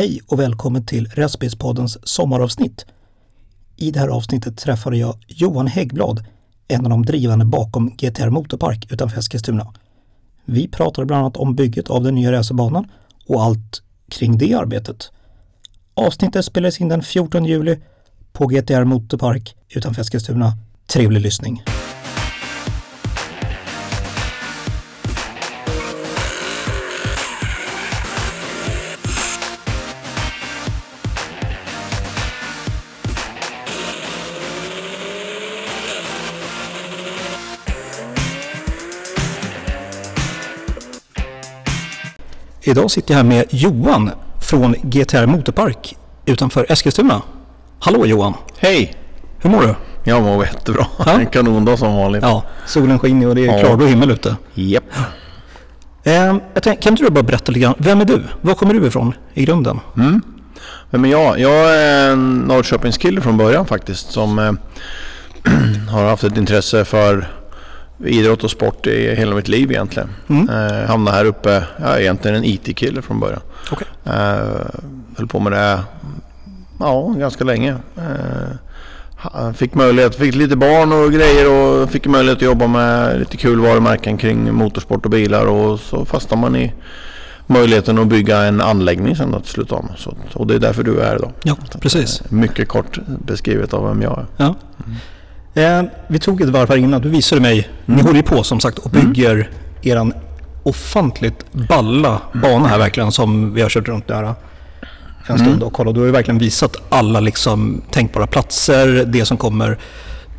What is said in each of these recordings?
Hej och välkommen till Recipespoddens sommaravsnitt. I det här avsnittet träffade jag Johan Häggblad, en av de drivande bakom GTR Motorpark utanför Eskilstuna. Vi pratade bland annat om bygget av den nya racerbanan och allt kring det arbetet. Avsnittet spelades in den 14 juli på GTR Motorpark utanför Eskilstuna. Trevlig lyssning! Idag sitter jag här med Johan från GTR Motorpark utanför Eskilstuna. Hallå Johan! Hej! Hur mår du? Jag mår jättebra. Ja. En kanondag som vanligt. Ja, solen skiner och det är Ja. klarblå himmel ute. Japp. Eh, jag tänk, kan inte du bara berätta lite grann, vem är du? Var kommer du ifrån i grunden? Men jag, jag är en Norrköpingskille från början faktiskt. Som eh, har haft ett intresse för idrott och sport i hela mitt liv egentligen. Mm. Eh, hamnade här uppe, jag är egentligen en IT-kille från början. Okej. Eh, höll på med det ja, ganska länge. Eh, fick möjlighet, fick lite barn och grejer och fick möjlighet att jobba med lite kul varumärken kring motorsport och bilar och så fastnade man i möjligheten att bygga en anläggning sen då till slut. Om. Så, och det är därför du är här idag. Ja, precis. Mycket kort beskrivet av vem jag är. Ja. Eh, vi tog ett varv här innan, du visade mig, ni Mm. håller ju på som sagt och bygger eran ofantligt balla bana här verkligen som vi har kört runt där en Mm. stund och kollat. Du har ju verkligen visat alla liksom tänkbara platser, det som kommer,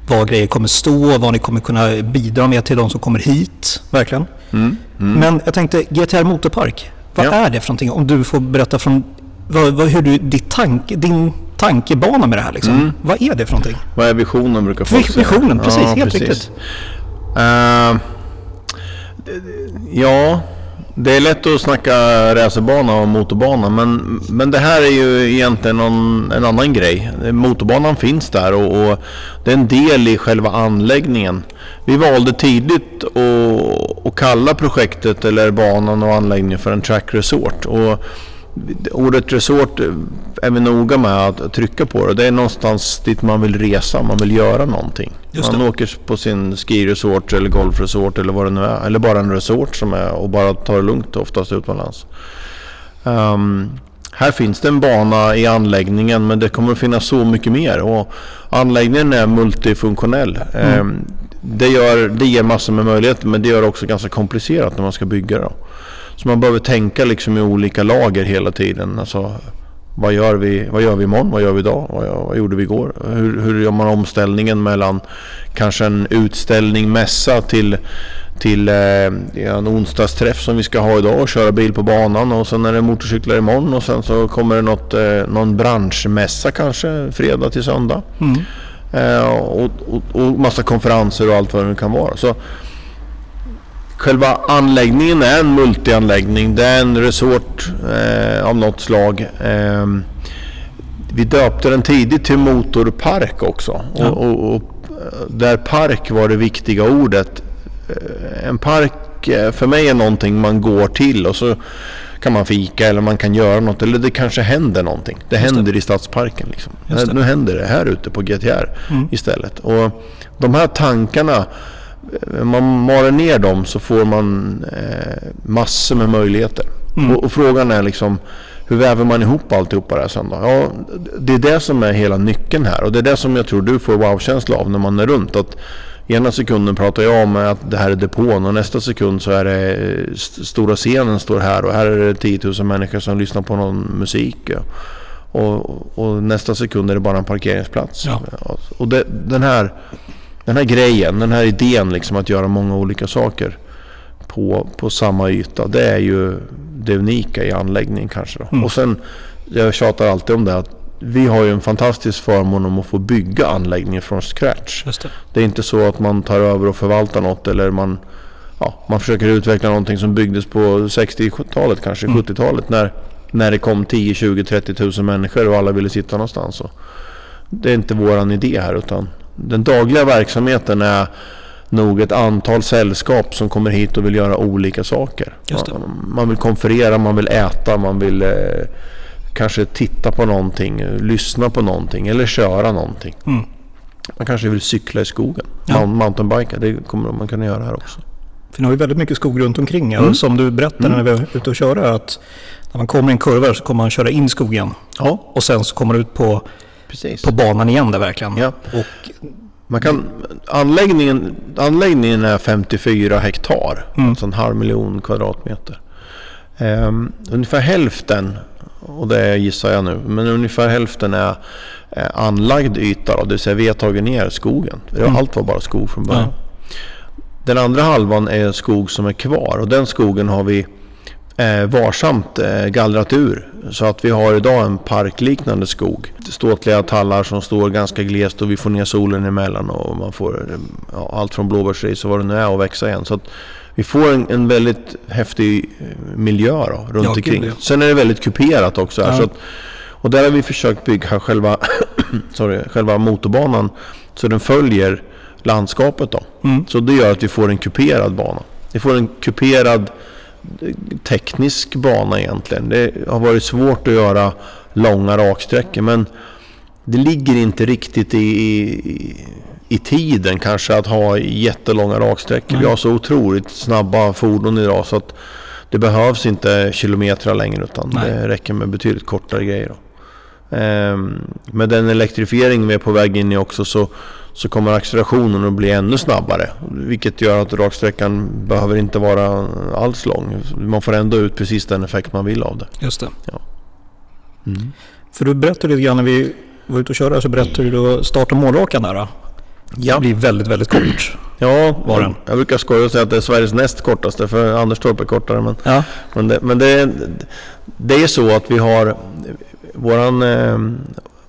var grejer kommer stå, vad ni kommer kunna bidra med till de som kommer hit, verkligen. Men jag tänkte, GTR Motorpark, vad Mm. Ja. är det för någonting? Om du får berätta från vad, vad, hur du, ditt tanke, din tankebana med det här liksom. Mm. Vad är det för någonting? Vad är visionen brukar folk säga. Visionen, precis, helt riktigt. Eh, det- ja, det är lätt att snacka racerbana och motorbana men, men det här är ju egentligen någon, en annan grej. Motorbanan finns där och, och det är en del i själva anläggningen. Vi valde tidigt att, att kalla projektet eller banan och anläggningen för en track resort. Och Ordet resort är vi noga med att trycka på det. Det är någonstans dit man vill resa, man vill göra någonting. Man åker på sin skiresort eller golfresort eller vad det nu är. Eller bara en resort som är och bara tar det lugnt oftast utomlands. Ehm, här finns det en bana i anläggningen men det kommer att finnas så mycket mer. Och anläggningen är multifunktionell. Ehm, det, gör, det ger massor med möjligheter men det gör det också ganska komplicerat när man ska bygga det. Så man behöver tänka liksom i olika lager hela tiden. Alltså, vad gör vi, vad gör vi imorgon? Vad gör vi idag? Vad, gör- vad gjorde vi igår? Hur, hur gör man omställningen mellan kanske en utställning, mässa till, till eh, en onsdagsträff som vi ska ha idag och köra bil på banan och sen är det motorcyklar imorgon och sen så kommer det något, eh, någon branschmässa kanske fredag till söndag. Mm. Eh, och, och, och massa konferenser och allt vad det nu kan vara. Så Själva anläggningen är en multianläggning. Det är en resort eh, av något slag. Eh, vi döpte den tidigt till motorpark också. Ja. Och, och, och där park var det viktiga ordet. Eh, En park eh, för mig är någonting man går till och så kan man fika eller man kan göra något eller det kanske händer någonting. Det Just det. händer i stadsparken. Liksom. Det. Nu händer det här ute på GTR Mm. istället. Och de här tankarna man maler ner dem så får man eh, massor med möjligheter. Mm. Och, och frågan är liksom hur väver man ihop alltihopa det här sen då? Ja, det är det som är hela nyckeln här och det är det som jag tror du får wow-känsla av när man är runt. Att ena sekunden pratar jag om att det här är depån och nästa sekund så är det eh, st- stora scenen står här och här är det 10 000 människor som lyssnar på någon musik. ja. Och, och nästa sekund är det bara en parkeringsplats. Ja. Och det, den här den här grejen, den här idén liksom att göra många olika saker på, på samma yta. Det är ju det unika i anläggningen kanske. Mm. Och sen, jag tjatar alltid om det att vi har ju en fantastisk förmån om att få bygga anläggningen från scratch. Det. Det är inte så att man tar över och förvaltar något eller man, ja, man försöker utveckla någonting som byggdes på 60-talet, kanske Mm. 70-talet när, när det kom 10, 20, 30 tusen människor och alla ville sitta någonstans. Så det är inte våran idé här utan den dagliga verksamheten är nog ett antal sällskap som kommer hit och vill göra olika saker. Man, vill konferera, man vill äta, man vill eh, kanske titta på någonting, lyssna på någonting eller köra någonting. Mm. Man kanske vill cykla i skogen, Ja. mountainbika. Det kommer man kunna göra här också. För nu har vi väldigt mycket skog runt omkring. Mm. Och som du berättade när vi var ute och köra att när man kommer i en kurva så kommer man köra in skogen. Ja, Och sen så kommer man ut på, precis. på banan igen där verkligen. Ja. Och, Man kan, anläggningen, anläggningen är 54 hektar, Mm. alltså en halv miljon kvadratmeter. Ehm, ungefär hälften, och det gissar jag nu, men ungefär hälften är eh, anlagd yta. Då, det vill säga vi har tagit ner skogen. Mm. Allt var bara skog från början. Ja. Den andra halvan är skog som är kvar och den skogen har vi eh, varsamt eh, gallrat ur. Så att vi har idag en parkliknande skog. Ståtliga tallar som står ganska glest och vi får ner solen emellan och man får eh, ja, allt från blåbärsris och vad det nu är att växa igen. Så att vi får en, en väldigt häftig eh, miljö då, runt Ja, gud, omkring. ja. Sen är det väldigt kuperat också. Här, så att, och där har vi försökt bygga själva, sorry, själva motorbanan så den följer landskapet. Då. mm, Så det gör att vi får en kuperad bana. Vi får en kuperad teknisk bana egentligen. Det har varit svårt att göra långa raksträckor men det ligger inte riktigt i, i, i tiden kanske att ha jättelånga raksträckor. Vi har så otroligt snabba fordon idag så att det behövs inte kilometrar längre utan Nej. det räcker med betydligt kortare grejer. Då. Ehm, med den elektrifiering vi är på väg in i också så, så kommer accelerationen att bli ännu snabbare. Vilket gör att raksträckan behöver inte vara alls lång. Man får ändå ut precis den effekt man vill av det. just det. Mm. För du berättade lite grann när vi var ute och körde så berättade du då start och målrakan där. Då. Ja. Det blir väldigt, väldigt kort. Ja, Var den? jag brukar skoja och säga att det är Sveriges näst kortaste för Anderstorp är kortare. Men, Ja, men, det, men det, det är så att vi har våran, eh,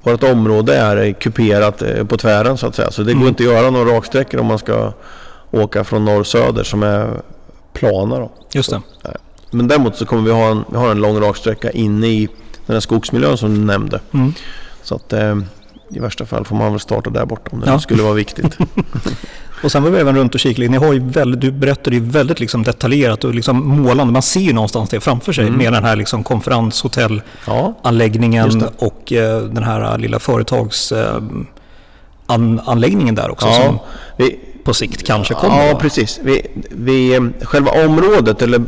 vårt område är kuperat eh, på tvären så att säga. Så det Mm. går inte att göra några raksträckor om man ska åka från norr-söder som är plana. Då. just det. Men däremot så kommer vi ha en, vi har en lång raksträcka inne i den här skogsmiljön som du nämnde. Mm. Så att eh, i värsta fall får man väl starta där borta om det Ja. skulle vara viktigt. Och sen var vi även runt och kikade. Ni har ju väldigt, du berättade ju väldigt liksom detaljerat och liksom målande. Man ser ju någonstans det framför sig Mm. med den här liksom konferenshotellanläggningen Ja, och eh, den här lilla företagsanläggningen an, anläggningen där också som ja, vi, på sikt kanske kommer. Ja, precis. Vi, vi, eh, själva området, eller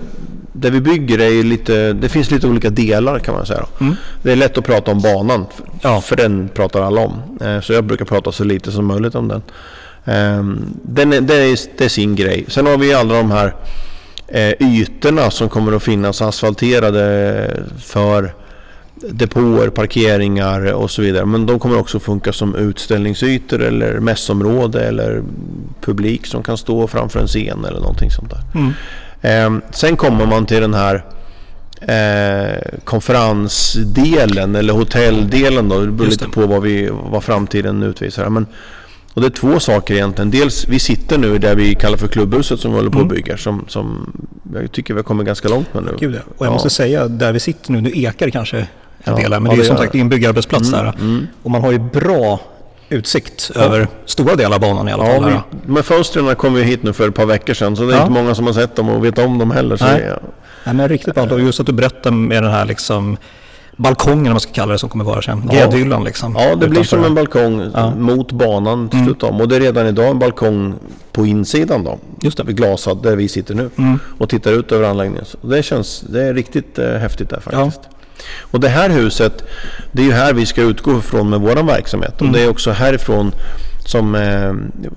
där vi bygger, är ju lite, det finns lite olika delar kan man säga. Mm. Det är lätt att prata om banan, för, Ja. för den pratar alla om. Eh, Så jag brukar prata så lite som möjligt om den. Ehm, den är, det, är, det är sin grej. Sen har vi alla de här eh, ytorna som kommer att finnas asfalterade för depåer, parkeringar och så vidare. Men de kommer också funka som utställningsytor eller mässområde eller publik som kan stå framför en scen eller någonting sånt där. Mm. Eh, sen kommer man till den här eh, konferensdelen eller hotelldelen då. Det beror lite på vad, vi, vad framtiden utvisar. Men, och det är två saker egentligen. Dels vi sitter nu där vi kallar för klubbhuset som vi håller på Mm. att bygga. Som, som jag tycker vi har kommit ganska långt med nu. Gud, ja. Och jag Ja. måste säga, där vi sitter nu, nu ekar kanske en Ja. del här, men Ja, det är det som sagt en byggarbetsplats där. Mm. Och man har ju bra utsikt Ja. över stora delar av banan i alla fall. Ja, vi, här fönstren kom ju hit nu för ett par veckor sedan så det är Ja. inte många som har sett dem och vet om dem heller. Så Nej. det, Nej, men riktigt bra. Och just att du berättar med den här liksom balkongen, om man ska kalla det, som kommer vara sen. Ja. Gräddhyllan liksom. ja, det blir som en balkong Ja. mot banan till Mm. slut om. Och det är redan idag en balkong på insidan då. Just det. Glasad där vi sitter nu. Mm. Och tittar ut över anläggningen. Så det känns, det är riktigt eh, häftigt där Ja. faktiskt. Och det här huset, det är ju här vi ska utgå ifrån med vår verksamhet. Mm. Och det är också härifrån som eh,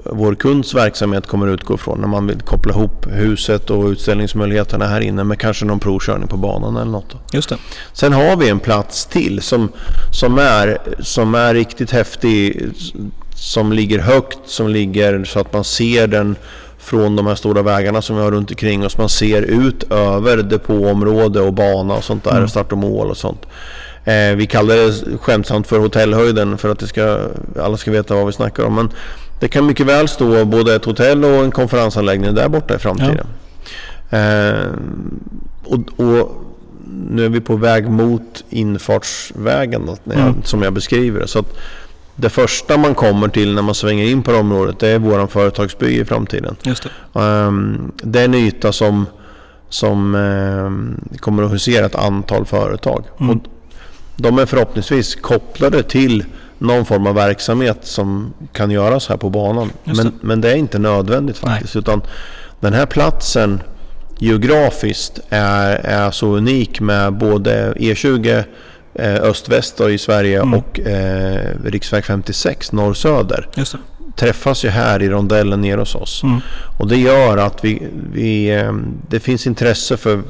vår kunds verksamhet kommer utgå ifrån. När man vill koppla ihop huset och utställningsmöjligheterna här inne med kanske någon provkörning på banan eller något. Just det. Sen har vi en plats till som, som, är, som är riktigt häftig. Som ligger högt, som ligger så att man ser den från de här stora vägarna som vi har runt omkring oss. Man ser ut över depåområde och bana och sånt där, Mm. start och mål och sånt. Eh, vi kallar det skämtsamt för hotellhöjden för att det ska, alla ska veta vad vi snackar om. Men det kan mycket väl stå både ett hotell och en konferensanläggning där borta i framtiden. Eh, och, och nu är vi på väg mot infartsvägen Mm. som jag beskriver det. Så att det första man kommer till när man svänger in på det området det är vår företagsby i framtiden. Just det. Um, det är en yta som, som ehm, kommer att husera ett antal företag. Mm. Och de är förhoppningsvis kopplade till någon form av verksamhet som kan göras här på banan. Men, men det är inte nödvändigt faktiskt. Utan den här platsen geografiskt är, är så unik med både E20 eh, öst-väst i Sverige Mm. och eh, riksväg 56 norr-söder träffas ju här i rondellen nere hos oss. Mm. Och det gör att vi, vi, eh, det finns intresse för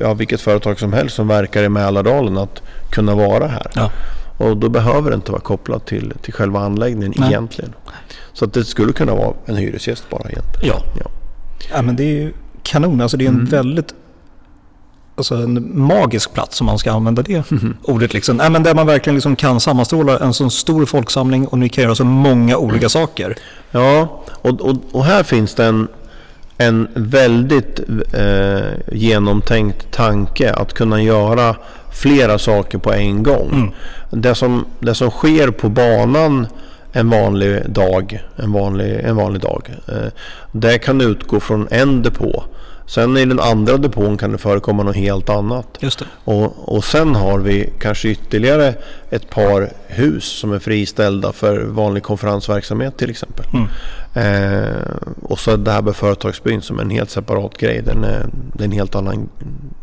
ja, vilket företag som helst som verkar i Mälardalen att kunna vara här. Ja. Och då behöver det inte vara kopplat till, till själva anläggningen Nej. egentligen. Så att det skulle kunna vara en hyresgäst bara egentligen. Ja. Ja. ja, men det är ju kanon. Alltså det är en Mm. väldigt alltså en magisk plats om man ska använda det ordet. Liksom. Nej, men där man verkligen liksom kan sammanstråla en sån stor folksamling och ni kan göra så många olika saker. Ja, och, och, och här finns det en, en väldigt eh, genomtänkt tanke att kunna göra flera saker på en gång. Mm. Det, som, det som sker på banan en vanlig dag, en vanlig, en vanlig dag, eh, det kan utgå från en depå. Sen i den andra depån kan det förekomma något helt annat. Just det. Och, och sen har vi kanske ytterligare ett par hus som är friställda för vanlig konferensverksamhet till exempel. Mm. Eh, och så det här med företagsbyn som är en helt separat grej. Den är, det är en helt annan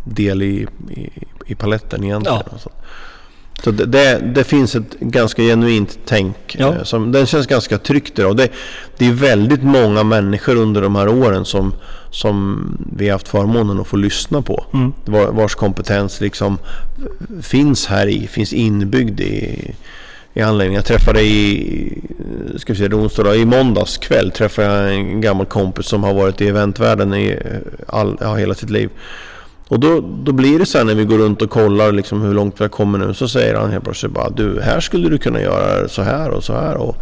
del i, i, i paletten egentligen. Ja. Så det, det, det finns ett ganska genuint tänk. Ja. eh, Som, den känns ganska tryggt idag. Det, det är väldigt många människor under de här åren som, som vi har haft förmånen att få lyssna på. Mm. Var, vars kompetens liksom finns här i, finns inbyggd i, i anläggningen. Jag träffade i, ska vi onsdag, då, i måndags kväll träffade jag en gammal kompis som har varit i eventvärlden i all, ja, hela sitt liv. Och då, då blir det så här när vi går runt och kollar liksom hur långt vi har kommit nu. Så säger han helt plötsligt bara du, här skulle du kunna göra så här och så här. Och,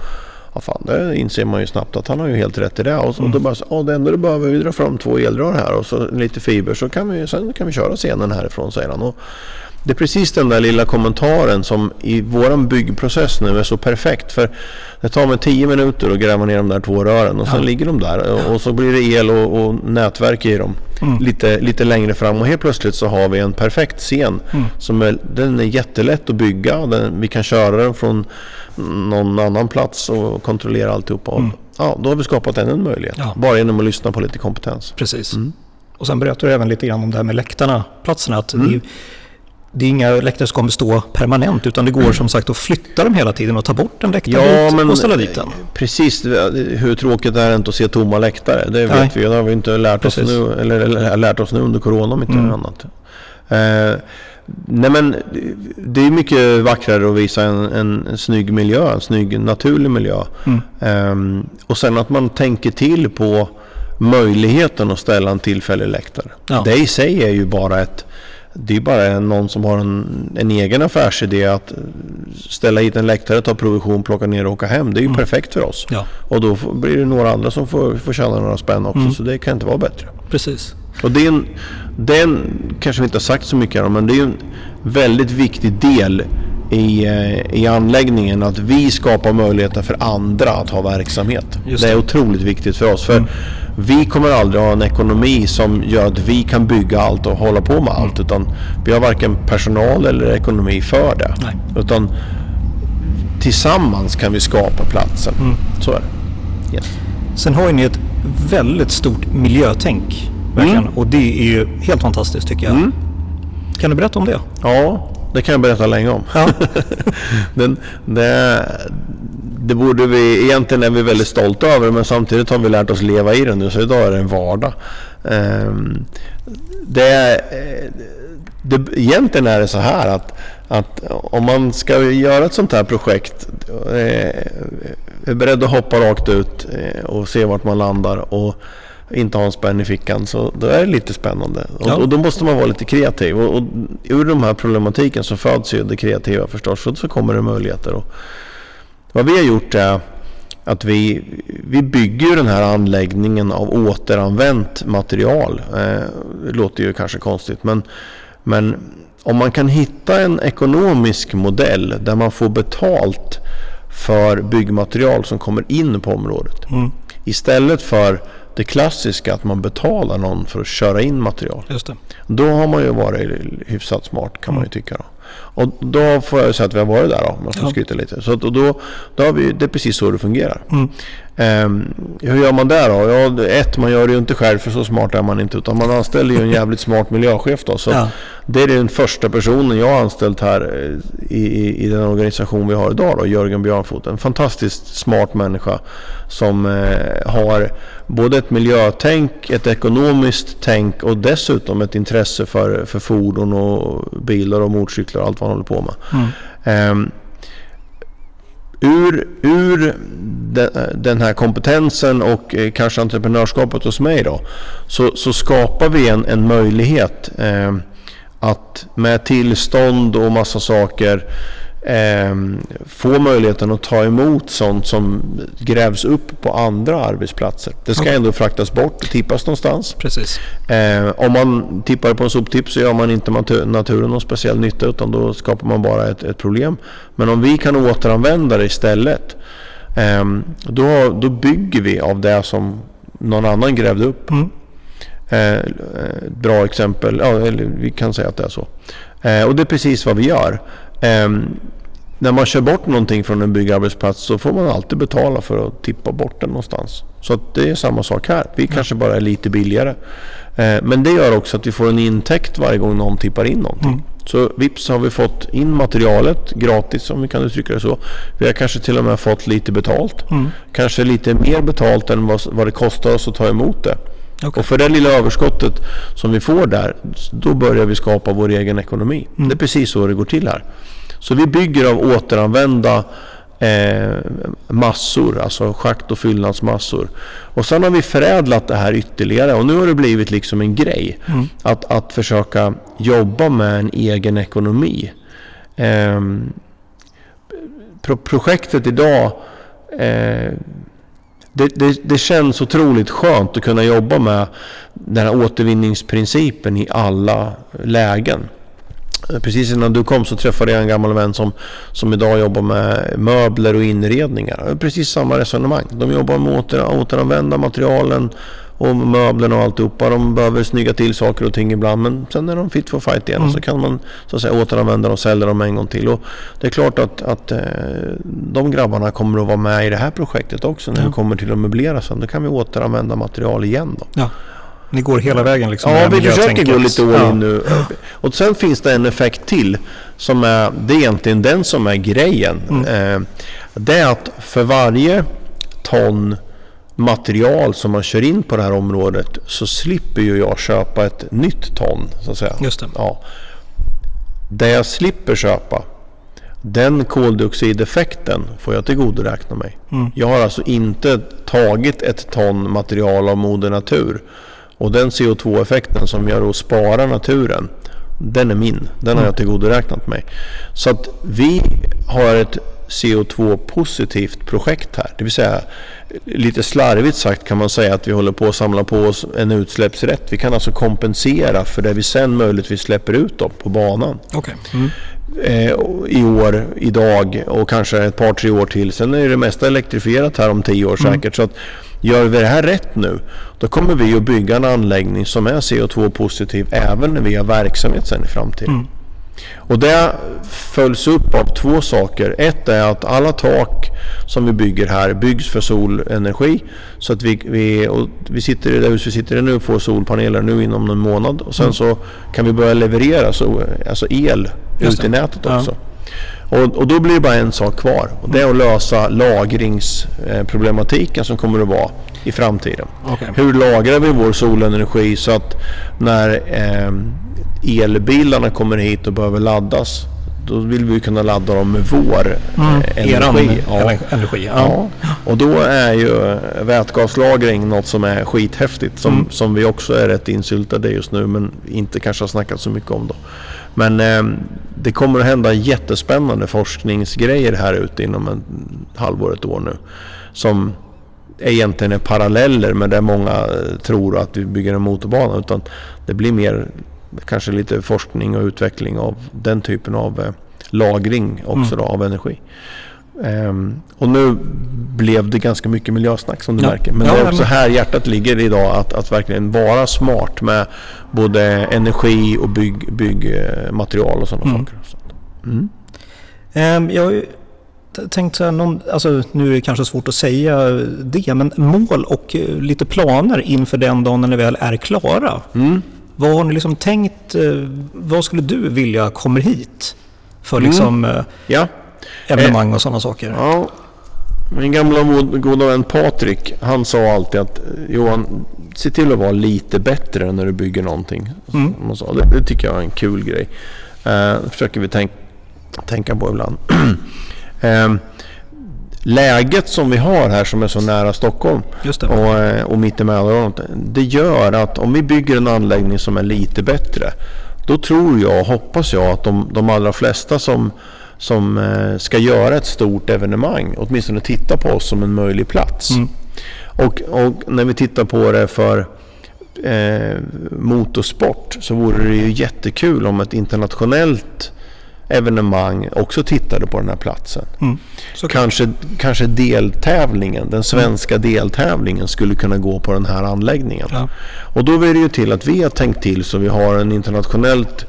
ja, fan, det inser man ju snabbt att han har ju helt rätt i det. Och, så, och då bara så, ja, det enda du behöver är att dra fram två elrör här och så lite fiber så kan vi, sen kan vi köra scenen härifrån säger han. Och det är precis den där lilla kommentaren som i våran byggprocess nu är så perfekt. För det tar mig 10 minuter att gräva ner de där två rören och sen Ja. ligger de där. Och, så blir det el och, och nätverk i dem Mm. lite, lite längre fram. Och helt plötsligt så har vi en perfekt scen. Mm. Som är, den är jättelätt att bygga. Den, vi kan köra den från någon annan plats och kontrollera alltihopa. Mm. Ja, då har vi skapat ännu en möjlighet. Ja. Bara genom att lyssna på lite kompetens. Precis. Mm. Och sen berättar du även lite grann om det här med läktarna, platserna. Att Mm. det, det är inga läktare som kommer stå permanent utan det går som sagt att flytta dem hela tiden och ta bort en läktarbit och ställa dit den. Precis, hur tråkigt är det inte att se tomma läktare? Det Nej. vet vi, det har vi inte lärt oss, nu, eller, eller lärt oss nu under corona om inte Mm. annat. Eh, nej men det är mycket vackrare att visa en, en, en snygg miljö, en snygg naturlig miljö. Mm. Ehm, och sen att man tänker till på möjligheten att ställa en tillfällig läktare. Ja. Det i sig är ju bara ett det är bara någon som har en, en egen affärsidé att ställa hit en läktare, ta provision, plocka ner och åka hem. Det är ju Mm. perfekt för oss. Ja, Och då blir det några andra som får, får tjäna några spänn också. Mm. Så det kan inte vara bättre. precis. Och det är en, det är en, kanske vi inte har sagt så mycket om, men det är en väldigt viktig del i, eh, i anläggningen att vi skapar möjligheter för andra att ha verksamhet. Just det är det. otroligt viktigt för oss. För Mm. Vi kommer aldrig ha en ekonomi som gör att vi kan bygga allt och hålla på med allt. Utan vi har varken personal eller ekonomi för det. Nej. Utan tillsammans kan vi skapa platsen. Mm. Så är det. Yes. Sen har ju ni ett väldigt stort miljötänk. Verkligen. Mm. Och det är ju helt fantastiskt tycker jag. Mm. Kan du berätta om det? Ja, det kan jag berätta länge om. Ja. Den, det, det borde vi, egentligen är vi väldigt stolta över det, men samtidigt har vi lärt oss leva i den nu så idag är det en vardag. Ehm, det, är- det, egentligen är det så här att, att om man ska göra ett sånt här projekt eh, är beredd att hoppa rakt ut eh, och se vart man landar och inte ha en spänn i fickan så då är det lite spännande. Ja. Och, och då måste man vara lite kreativ. Och, och ur de här problematiken så föds ju det kreativa förstås. Och så kommer det möjligheter. Och vad vi har gjort är att vi, vi bygger den här anläggningen av återanvänt material. Eh, det låter ju kanske konstigt men, men om man kan hitta en ekonomisk modell där man får betalt för byggmaterial som kommer in på området. Mm. Istället för det klassiska att man betalar någon för att köra in material. Just det. Då har man ju varit hyfsat smart kan man ju tycka. Då. Och då får jag säga att vi har varit där då, om jag får Ja. skryta lite. Så då, då har vi, det är precis så det fungerar. Mm. Ehm, hur gör man där då? Ja, ett, man gör det ju inte själv för så smart är man inte. Utan man anställer ju en jävligt smart miljöchef då. Så Ja. det är den första personen jag har anställt här eh, i, i, i den organisation vi har idag då, Jörgen Björnfot. En fantastiskt smart människa som eh, har både ett miljötänk, ett ekonomiskt tänk och dessutom ett intresse för, för fordon och bilar och motorcyklar och allt vad han håller på med. Mm. Ehm, ur, ur den här kompetensen och eh, kanske entreprenörskapet hos mig då så, så skapar vi en, en möjlighet eh, att med tillstånd och massa saker eh, få möjligheten att ta emot sånt som grävs upp på andra arbetsplatser. Det ska Okej. ändå fraktas bort, tippas någonstans. Precis. Eh, om man tippar på en soptipp så gör man inte natu- naturen någon speciell nytta utan då skapar man bara ett, ett problem. Men om vi kan återanvända det istället eh, då, då bygger vi av det som någon annan grävde upp. Mm. Eh, eh, bra exempel, ja, eller vi kan säga att det är så. Eh, och det är precis vad vi gör. Eh, när man kör bort någonting från en byggarbetsplats så får man alltid betala för att tippa bort den någonstans. Så det är samma sak här. Vi kanske bara är lite billigare. Eh, men det gör också att vi får en intäkt varje gång någon tippar in någonting. Mm. Så vips har vi fått in materialet gratis om vi kan uttrycka det så. Vi har kanske till och med fått lite betalt. Mm. Kanske lite mer betalt än vad, vad det kostar oss att ta emot det. Okej. Och för det lilla överskottet som vi får där, då börjar vi skapa vår egen ekonomi. Mm. Det är precis så det går till här. Så vi bygger av återanvända eh, massor, alltså schakt och fyllnadsmassor. Och sen har vi förädlat det här ytterligare och nu har det blivit liksom en grej. Mm. Att, att försöka jobba med en egen ekonomi. Ehm, pro projektet idag eh, det, det, det känns otroligt skönt att kunna jobba med den här återvinningsprincipen i alla lägen. Precis innan du kom så träffade jag en gammal vän som, som idag jobbar med möbler och inredningar. Precis samma resonemang. De jobbar med att åter, återanvända materialen och möblerna och alltihopa. De behöver snygga till saker och ting ibland men sen är de fit for fight igen Mm. och så kan man så att säga, återanvända dem och sälja dem en gång till. Och det är klart att, att eh, de grabbarna kommer att vara med i det här projektet också när Ja. vi kommer till att möblera sen. Då kan vi återanvända material igen då. Ja. Ni går hela vägen liksom. Ja, vi försöker gå lite all Ja. in nu. Och sen finns det en effekt till. Som är, det är egentligen den som är grejen. Mm. Eh, det är att för varje ton material som man kör in på det här området så slipper ju jag köpa ett nytt ton. Så att säga. Just det. Ja. Det jag slipper köpa, den koldioxideffekten får jag tillgodoräkna mig. Mm. Jag har alltså inte tagit ett ton material av moder natur. Och den CO2-effekten som jag då sparar naturen, den är min. Den har jag tillgodoräknat mig. Så att vi har ett CO2-positivt projekt här. Det vill säga, lite slarvigt sagt kan man säga att vi håller på att samla på oss en utsläppsrätt. Vi kan alltså kompensera för det vi sen möjligtvis släpper ut då på banan Okej. Mm. eh, i år, idag och kanske ett par tre år till. Sen är det mesta elektrifierat här om tio år säkert. Så att gör vi det här rätt nu, då kommer vi att bygga en anläggning som är CO2-positiv även när vi har verksamhet sen i framtiden. Mm. Och det följs upp av två saker. Ett är att alla tak som vi bygger här byggs för solenergi. Så att vi, vi, och vi sitter i det hus vi sitter i nu får solpaneler nu inom en månad. Och sen Mm. så kan vi börja leverera så, alltså el Just ut i nätet Ja. också. Och, och då blir det bara en sak kvar. Och det är att lösa lagringsproblematiken som kommer att vara i framtiden. Okej. Hur lagrar vi vår solenergi så att när eh, elbilarna kommer hit och behöver laddas då vill vi kunna ladda dem med vår Mm. eh, energi. Ja. ener- energi. Ja. Ja, och då är ju vätgaslagring något som är skithäftigt som, Mm. som vi också är rätt insyltade i just nu men inte kanske har snackat så mycket om då. Men eh, det kommer att hända jättespännande forskningsgrejer här ute inom en halvår, ett år nu. Som egentligen är paralleller med det många eh, tror att vi bygger en motorbana. Utan det blir mer kanske lite forskning och utveckling av den typen av eh, lagring också då, av energi. Ehm, och nu blev det ganska mycket miljösnack som du Ja. märker. Men Ja, det är men- också här hjärtat ligger idag. Att, att verkligen vara smart med både energi och bygg, byggmaterial och sådana Mm. saker. Mm. Ehm, Jag har tänkt så här, någon, alltså, nu är det kanske svårt att säga det, men mål och eh, lite planer inför den dagen när ni väl är klara. Mm. Vad har ni liksom tänkt, eh, vad skulle du vilja kommer hit för Mm. liksom eh, Ja. evenemang och sådana saker? ja. Min gamla god- goda vän Patrik, han sa alltid att eh, Johan, se till att vara lite bättre när du bygger någonting. Mm. Som han sa. Det, det tycker jag är en kul grej. Eh, det försöker vi tänk, tänka på ibland. Eh, läget som vi har här som är så nära Stockholm Just det. och, eh, och mitt i Mälardalen. Det gör att om vi bygger en anläggning som är lite bättre. Då tror jag hoppas jag att de, de allra flesta som, som eh, ska göra ett stort evenemang åtminstone tittar på oss som en möjlig plats. Mm. Och, och när vi tittar på det för eh, motorsport så vore det ju jättekul om ett internationellt evenemang också tittade på den här platsen. Mm. Så Kanske, kanske deltävlingen, den svenska deltävlingen skulle kunna gå på den här anläggningen. Ja. Och då vill det ju till att vi har tänkt till så vi har en internationellt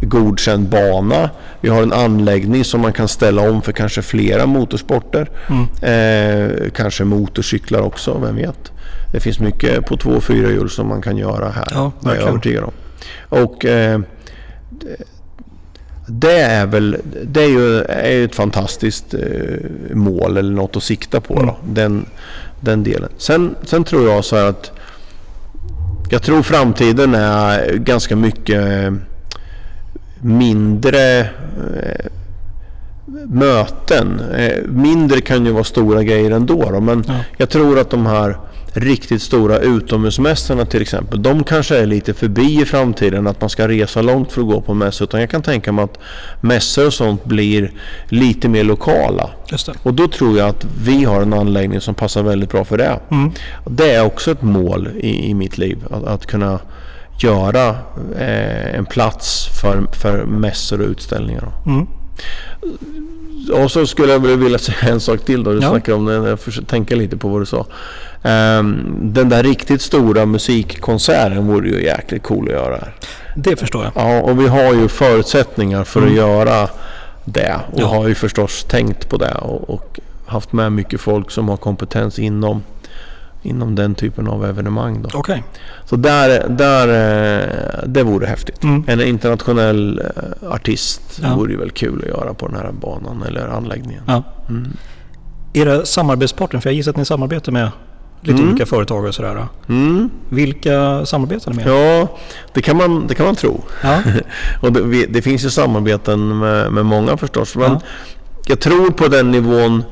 godkänd bana. Vi har en anläggning som man kan ställa om för kanske flera motorsporter. Mm. Eh, kanske motorcyklar också, vem vet. Det finns mycket på två och fyra hjul som man kan göra här. Ja, det är jag verkligen. övertygad om. Och eh, det är väl det är ju, är ju ett fantastiskt eh, mål eller något att sikta på. Mm. Då, den, den delen. Sen, sen tror jag så här att jag tror framtiden är ganska mycket mindre eh, möten. Eh, mindre kan ju vara stora grejer ändå. Då, men Ja. jag tror att de här riktigt stora utomhusmässorna till exempel, de kanske är lite förbi i framtiden att man ska resa långt för att gå på mässa. Utan jag kan tänka mig att mässor och sånt blir lite mer lokala. Och då tror jag att vi har en anläggning som passar väldigt bra för det. Mm. Det är också ett mål i, i mitt liv. Att, att kunna göra eh, en plats för, för mässor och utställningar. Mm. Och så skulle jag vilja säga en sak till då. Du Ja. snackade om det. Jag tänka lite på vad du sa. Ehm, den där riktigt stora musikkonserten vore ju jäkligt cool att göra. Det förstår jag. Ja, och vi har ju förutsättningar för Mm. att göra det. Och Ja. har ju förstås tänkt på det. Och, och haft med mycket folk som har kompetens inom, inom den typen av evenemang. Då. Okej. Så där, där, eh, det vore häftigt. Mm. En internationell eh, artist Ja. vore ju väl kul att göra på den här banan eller anläggningen. Ja. Mm. Era samarbetspartner, för jag gissar att ni samarbetar med lite Mm. olika företag och sådär. Mm. Vilka samarbetar ni med? Ja, det kan, man, det kan man tro. Ja. Och det, det finns ju samarbeten med, med många förstås. Men Ja. jag tror på den nivån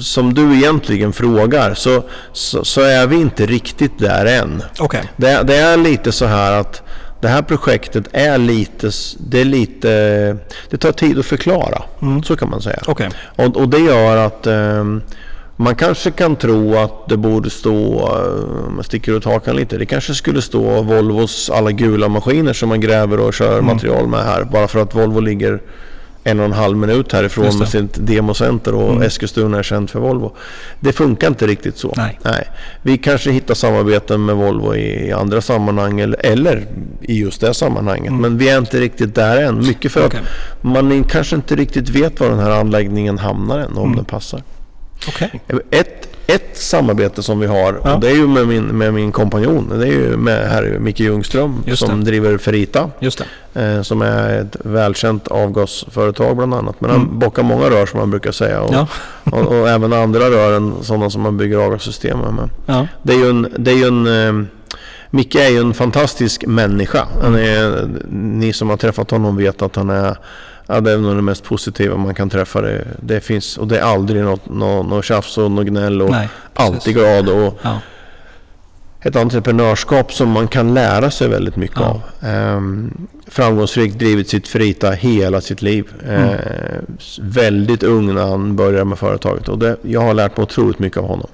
som du egentligen frågar så, så, så är vi inte riktigt där än. Okej. Det, det är lite så här att det här projektet är lite, det är lite, det tar tid att förklara. Mm. Så kan man säga. Okej. Och, och det gör att ehm, man kanske kan tro att det borde stå, eh, om man sticker ut hakan lite, det kanske skulle stå Volvos alla gula maskiner som man gräver och kör Mm. material med här. Bara för att Volvo ligger en och en halv minut härifrån med sitt democenter och Mm. Eskilstuna är känt för Volvo. Det funkar inte riktigt så. Nej. Vi kanske hittar samarbeten med Volvo i andra sammanhang eller, eller i just det sammanhanget. Mm. Men vi är inte riktigt där än. Mycket för Okej. att man kanske inte riktigt vet var den här anläggningen hamnar än, om Mm. den passar. Okej. Ett, ett samarbete som vi har, Ja. och det är ju med min, med min kompanjon. Det är ju med här är Micke Ljungström som driver Ferita. Just. Eh, som är ett välkänt avgasföretag bland annat. Men han Mm. bockar många rör som man brukar säga. Och, Ja. och, och även andra rör än sådana som man bygger avgassystem med. Ja. det är ju en... Det är ju en eh, Micke är ju en fantastisk människa. Han är, ni som har träffat honom vet att han är Ja, det är nog det mest positiva man kan träffa. Det, det finns, och det är aldrig något, något, något tjafs och något gnäll. Och Nej. alltid glad. Och Ja. ett entreprenörskap som man kan lära sig väldigt mycket Ja. av. Ehm, framgångsrikt drivit sitt Ferita hela sitt liv. Mm. Ehm, väldigt ung när han började med företaget. Och det, jag har lärt mig otroligt mycket av honom.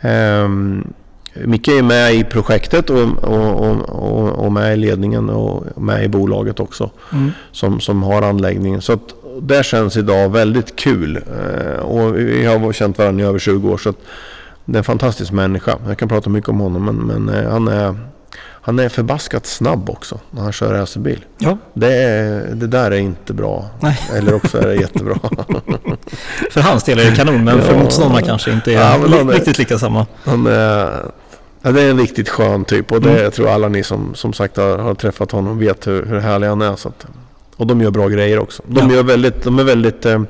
Ehm, Micke är med i projektet och, och, och, och, med i ledningen och med i bolaget också. Mm. Som, som har anläggningen. Så att det känns idag väldigt kul. Ehm, och vi har känt varandra i över 20 år. Så att det är en fantastisk människa. Jag kan prata mycket om honom men, men eh, han, är, han är förbaskat snabb också när han kör racerbil. Ja, Det, är, det där är inte bra. Nej. Eller också är det jättebra. för hans del är det kanon, men för Ja. motståndarna kanske inte är Ja, li- är- riktigt lika samma. Han är, ja, det är en riktigt skön typ och det Mm. jag tror alla ni som, som sagt har, har träffat honom vet hur, hur härlig han är. Så att, och de gör bra grejer också. De, Ja. gör väldigt, de är väldigt... Eh,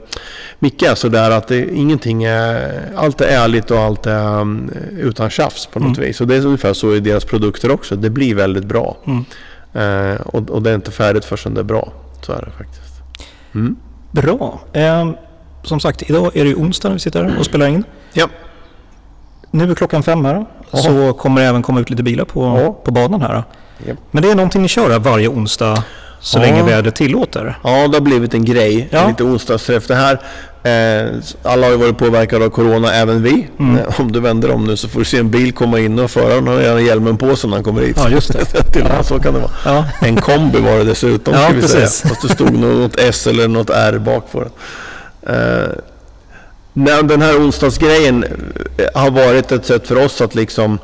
Micke är sådär att det, ingenting är... Allt är ärligt och allt är um, utan tjafs på något Mm. vis. Och det är ungefär så i deras produkter också. Det blir väldigt bra. Mm. Eh, och, och det är inte färdigt förrän det är bra. Så är det faktiskt. Mm. Bra. Eh, som sagt, idag är det ju onsdag när vi sitter här och spelar in. Ja. Nu är klockan fem här. Ja. Så kommer det även komma ut lite bilar på, på banan här. Ja. Men det är någonting ni kör här varje onsdag så Ja. länge vädret tillåter. Ja, det har blivit en grej. Ja. Lite onsdagsträff. Det här, eh, alla har ju varit påverkade av Corona, även vi. Mm. Eh, om du vänder om nu så får du se en bil komma in och föraren har redan hjälmen på sig när han kommer hit. Ja, just det. Till med så kan det vara. Ja. En kombi var det dessutom, Ja, ska vi precis. säga. Fast det stod något S eller något R bak på den. Nej, den här onsdagsgrejen eh, har varit ett sätt för oss att liksom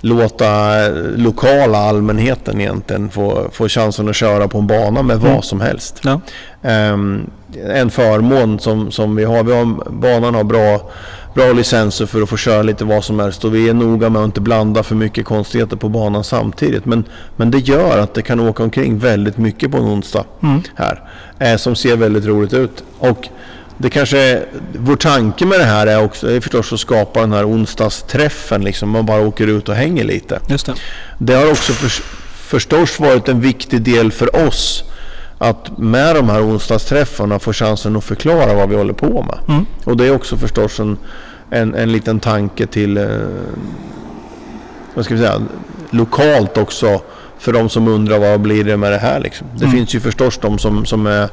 låta eh, lokala allmänheten egentligen få, få chansen att köra på en bana med vad Mm. som helst. Ja. Ehm, en förmån som, som vi har. Vi har banan har bra, bra licenser för att få köra lite vad som helst och vi är noga med att inte blanda för mycket konstigheter på banan samtidigt. Men, men det gör att det kan åka omkring väldigt mycket på en onsdag Mm. här. Eh, som ser väldigt roligt ut. Och det kanske, vår tanke med det här är också är förstås att skapa den här onsdagsträffen. Liksom, man bara åker ut och hänger lite. Just det. Det har också för, förstås varit en viktig del för oss att med de här onsdagsträffarna få chansen att förklara vad vi håller på med. Mm. Och det är också förstås en, en, en liten tanke till, eh, vad ska vi säga, lokalt också för de som undrar vad blir det med det här liksom. Det Mm. finns ju förstås de som, som är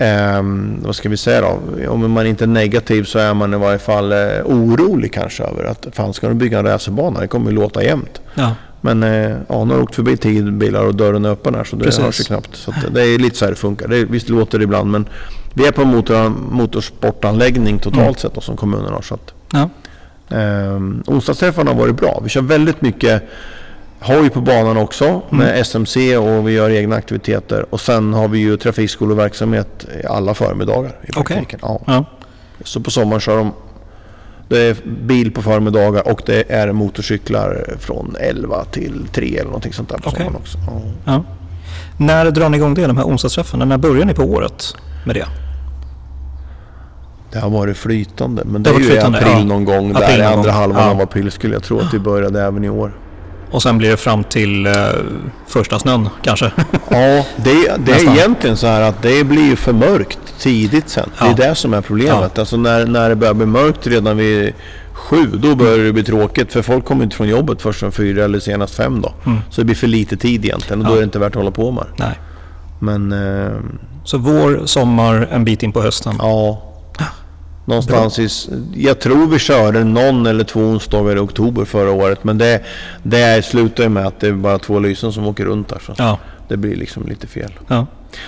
ehm, vad ska vi säga då? Om man inte är negativ så är man i varje fall eh, orolig kanske över att fan ska de bygga en racerbana? Det kommer ju låta jämnt. Ja. Men eh, ja, nu har åkt förbi tio bilar och dörren är öppen här så det Precis. hörs ju knappt. Så det är lite så här det funkar. Det, visst låter det ibland men vi är på en motor, motorsportanläggning totalt Mm. sett då, som kommunen har. Så att, Ja. eh, onsdagsträffarna har varit bra. Vi kör väldigt mycket hoj på banan också med Mm. SMC och vi gör egna aktiviteter. Och sen har vi ju trafikskoleverksamhet i alla förmiddagar i praktiken. Ja. Ja. Så på sommaren kör de det är bil på förmiddagar och det är motorcyklar från 11 till 3 eller någonting sånt där på Okej. sommaren också. Ja. Ja. När drar ni igång det, de här onsdagsträffarna? När börjar ni på året med det? Det har varit flytande men det, Det är ju i april någon gång April där i andra halvan av april skulle jag tro att vi började även i år. Och sen blir det fram till eh, första snön kanske? Ja, det, det är egentligen så här att det blir för mörkt tidigt sen. Ja. Det är det som är problemet. Alltså när, när det börjar bli mörkt redan vid sju, då börjar det bli tråkigt. För folk kommer inte från jobbet först från fyra eller senast fem då. Mm. Så det blir för lite tid egentligen och då Ja. är det inte värt att hålla på med. Nej. Men eh, Så vår, sommar, en bit in på hösten. ja, någonstans i... Jag tror vi körde någon eller två onsdagar i oktober förra året. Men det, det slutar ju med att det är bara två lysen som åker runt där. Så Ja. det blir liksom lite fel. ja.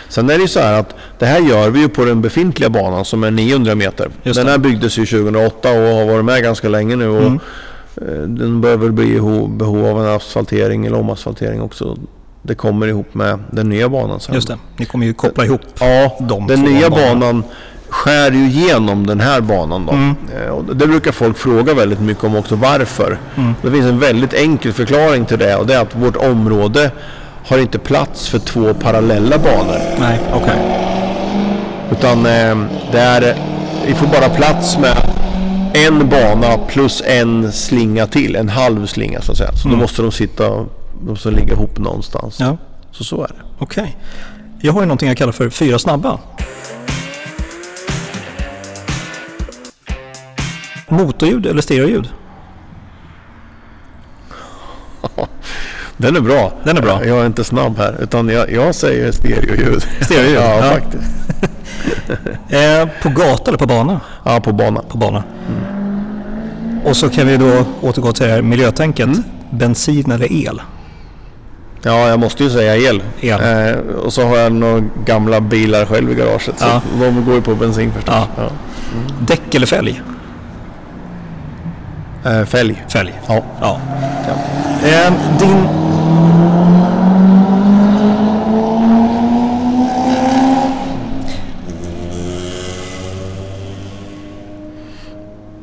Sen är det ju så här att det här gör vi ju på den befintliga banan som är 900 meter. Just den här byggdes ju 2008 och har varit med ganska länge nu. Och Mm. eh, Den bör väl bli i ho- behov av en asfaltering eller omasfaltering också. Det kommer ihop med den nya banan sen. Just det. Ni kommer ju koppla ihop. Ja, De den nya banorna. banan skär ju igenom den här banan då. Mm. Eh, Och det brukar folk fråga väldigt mycket om också varför. Mm. Det finns en väldigt enkel förklaring till det och det är att vårt område har inte plats för två parallella banor. Nej, okej. Utan eh, det är, vi får bara plats med en bana plus en slinga till. En halv slinga så att säga. Så Mm. då måste de sitta, de måste ligga ihop någonstans. Ja, Så så är det. okej. Jag har ju någonting jag kallar för fyra snabba. Motorljud eller stereoljud? Den är bra. Den är bra. Jag är inte snabb här. Utan jag, jag säger stereoljud. Stereoljud, ja, ja. faktiskt. Eh, på gata eller på bana? Ja, på bana. På bana. Och så kan vi då återgå till det här miljötänket. Mm. Bensin eller el? Ja, jag måste ju säga el. El. Eh, och så har jag några gamla bilar själv i garaget. Så Ja. de går ju på bensin förstås. Ja. Ja. Däck eller fälg? Eh, fälg. Fälg. Ja. Ja. Eh, din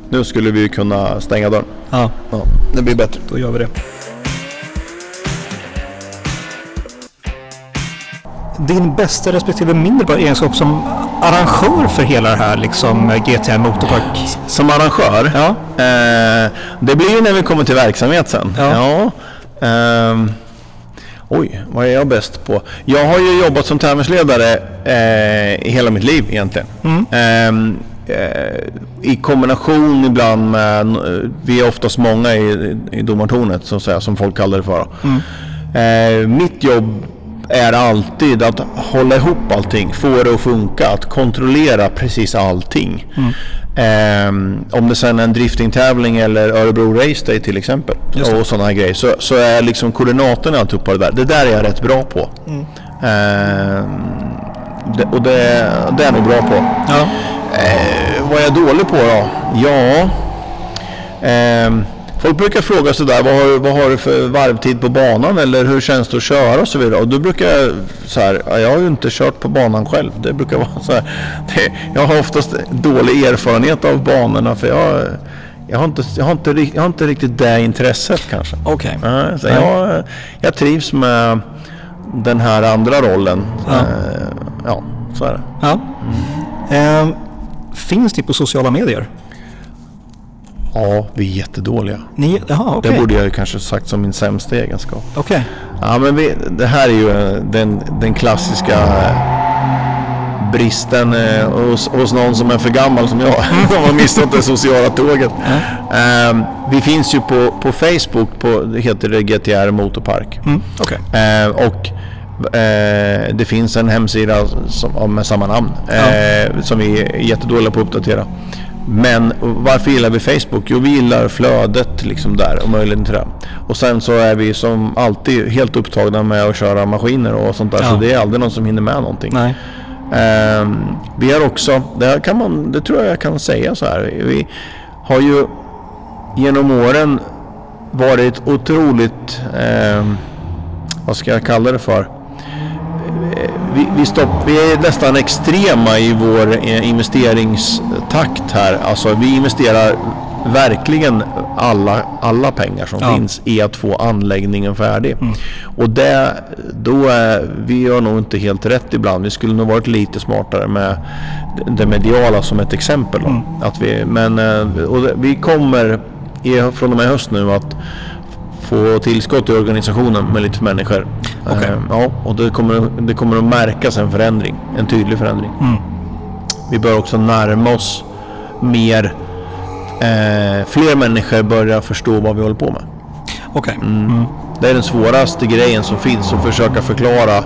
Nu skulle vi kunna stänga dörren. Ja, Ja, det blir bättre. då gör vi det. Din bästa respektive mindre bra egenskap som arrangör för hela det här liksom GTR Motorpark? Som arrangör? Ja. Eh, det blir ju när vi kommer till verksamhet sen. Ja. ehm, oj, vad är jag bäst på? Jag har ju jobbat som tävlingsledare eh, i hela mitt liv egentligen. Ehm, eh, I kombination ibland med, eh, vi är oftast många i, i domartornet så att säga, som folk kallar det för. Eh, mitt jobb är alltid att hålla ihop allting, få det att funka, att kontrollera precis allting. Ehm, om det sen är en driftingtävling eller Örebro Race Day till exempel och sådana här grejer så, så är liksom koordinaterna alltihopa det där. Det där är jag rätt bra på. Ehm, det, och det, det är jag nog bra på. Ja. Eh, vad är jag dålig på då? Ja... ehm, folk brukar fråga sådär, vad har, vad har du för varvtid på banan eller hur känns det att köra och så vidare. Och då brukar jag så här, jag har ju inte kört på banan själv. Det brukar vara så här. Det, jag har oftast dålig erfarenhet av banorna för jag, jag, har inte, jag, har inte, jag har inte riktigt det intresset kanske. Okej. Så Nej. jag, jag trivs med den här andra rollen. Ja. Eh, ja så är det. Ja. Ehm, finns ni på sociala medier? Ja, vi är jättedåliga. Ni, jaha, okej. Det borde jag ju kanske sagt som min sämsta egenskap. Okej. Ja, men vi, det här är ju eh, den, den klassiska eh, bristen eh, hos, hos någon som är för gammal som jag. Som har missat det sociala tåget. Ehm, vi finns ju på, på Facebook, på, det heter det GTR Motorpark. Mm, okej. Eh, och eh, det finns en hemsida som, med samma namn eh, som vi är jättedåliga på att uppdatera. Men varför gillar vi Facebook? Jo, vi gillar flödet liksom där och möjligheten till det. Och sen så är vi som alltid helt upptagna med att köra maskiner och sånt där. Ja. Så det är aldrig någon som hinner med någonting. Nej. Ehm, vi har också, det, här kan man, det tror jag jag kan säga så här. Vi har ju genom åren varit otroligt, ehm, vad ska jag kalla det för? Eh, Vi, vi, stopp, vi är nästan extrema i vår eh, investeringstakt här. Alltså vi investerar verkligen alla, alla pengar som Ja. finns i att få anläggningen färdig. Och det, då är, vi gör nog inte helt rätt ibland. Vi skulle nog varit lite smartare med det mediala som ett exempel. Då. Att vi, men eh, och vi kommer från och med höst nu att få tillskott i organisationen med lite människor. Okej. Eh, ja, och det kommer, det kommer att märkas en förändring. En tydlig förändring. Mm. Vi bör också närma oss mer eh, fler människor börjar förstå vad vi håller på med. Okej. Mm. Det är den svåraste grejen som finns att försöka förklara.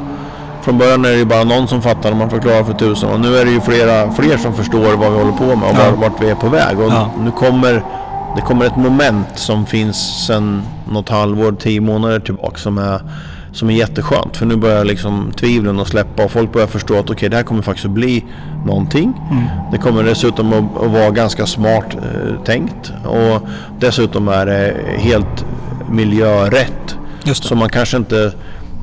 Från början är det ju bara någon som fattar när man förklarar för tusen och nu är det ju flera, fler som förstår vad vi håller på med och Ja. var, vart vi är på väg. Och Ja. nu kommer det kommer ett moment som finns sedan något halvår, tio månader tillbaka som är, som är jätteskönt. För nu börjar liksom tvivlen att släppa och folk börjar förstå att okej, det här kommer faktiskt att bli någonting. Mm. Det kommer dessutom att, att vara ganska smart eh, tänkt och dessutom är det helt miljörätt. Just det. Så man kanske inte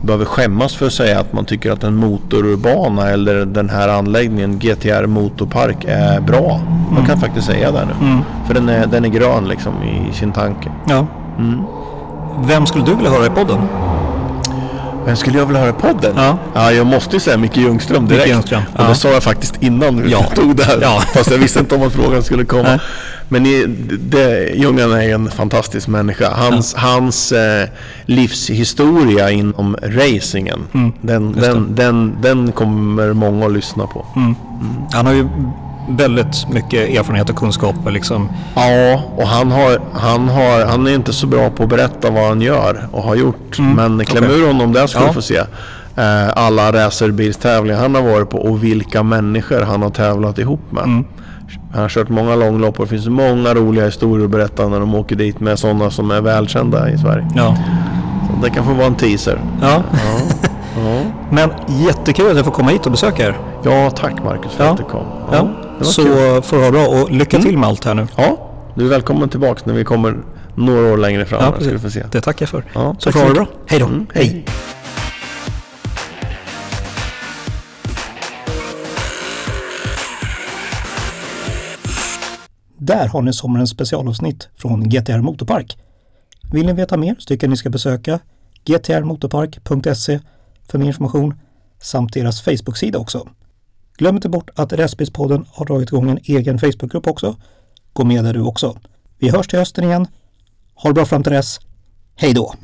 behöver skämmas för att säga att man tycker att en motorbana eller den här anläggningen GTR Motorpark är bra. Man kan faktiskt säga det nu. Mm. För den är, den är grön liksom i sin tanke. Ja. Mm. Vem skulle du vilja höra i podden? Vem skulle jag vilja höra i podden? Ja. ja jag måste ju säga Micke Ljungström direkt. Micke Ljungström, Och ja. det sa jag faktiskt innan vi Ja. tog det här. Ja. Fast jag visste inte om att frågan skulle komma. Nej. Men det, Ljungan är en fantastisk människa. Hans, hans eh, livshistoria inom racingen, Mm, den, den, den, den kommer många att lyssna på. Mm. Han har ju väldigt mycket erfarenhet och kunskaper liksom. Ja, och han, har, han, har, han är inte så bra på att berätta vad han gör och har gjort. Mm, Men kläm okej. ur honom där ska Ja. du få se. Eh, alla racerbilstävlingar han har varit på och vilka människor han har tävlat ihop med. Mm. Han har kört många långlopp och det finns många roliga historier att berätta när de åker dit med sådana som är välkända i Sverige. Ja. Så det kan få vara en teaser. ja. Ja, ja. Men jättekul att jag får komma hit och besöka er. ja tack Marcus för Ja. att du kom. Ja. Så kul. får du ha bra och lycka till med allt här nu. Ja, du är välkommen tillbaks när vi kommer några år längre fram. Ja, precis. du. Det tackar jag för. Ja, Så får ha det bra. Hej då. Mm, Hej. Där har ni sommarens specialavsnitt från GTR Motorpark. Vill ni veta mer så tycker jag ni ska besöka gtrmotorpark.se för mer information samt deras Facebook-sida också. Glöm inte bort att Restbilspodden har dragit igång en egen Facebookgrupp också. Gå med där du också. Vi hörs till hösten igen. Ha det bra fram till dess. Hej då!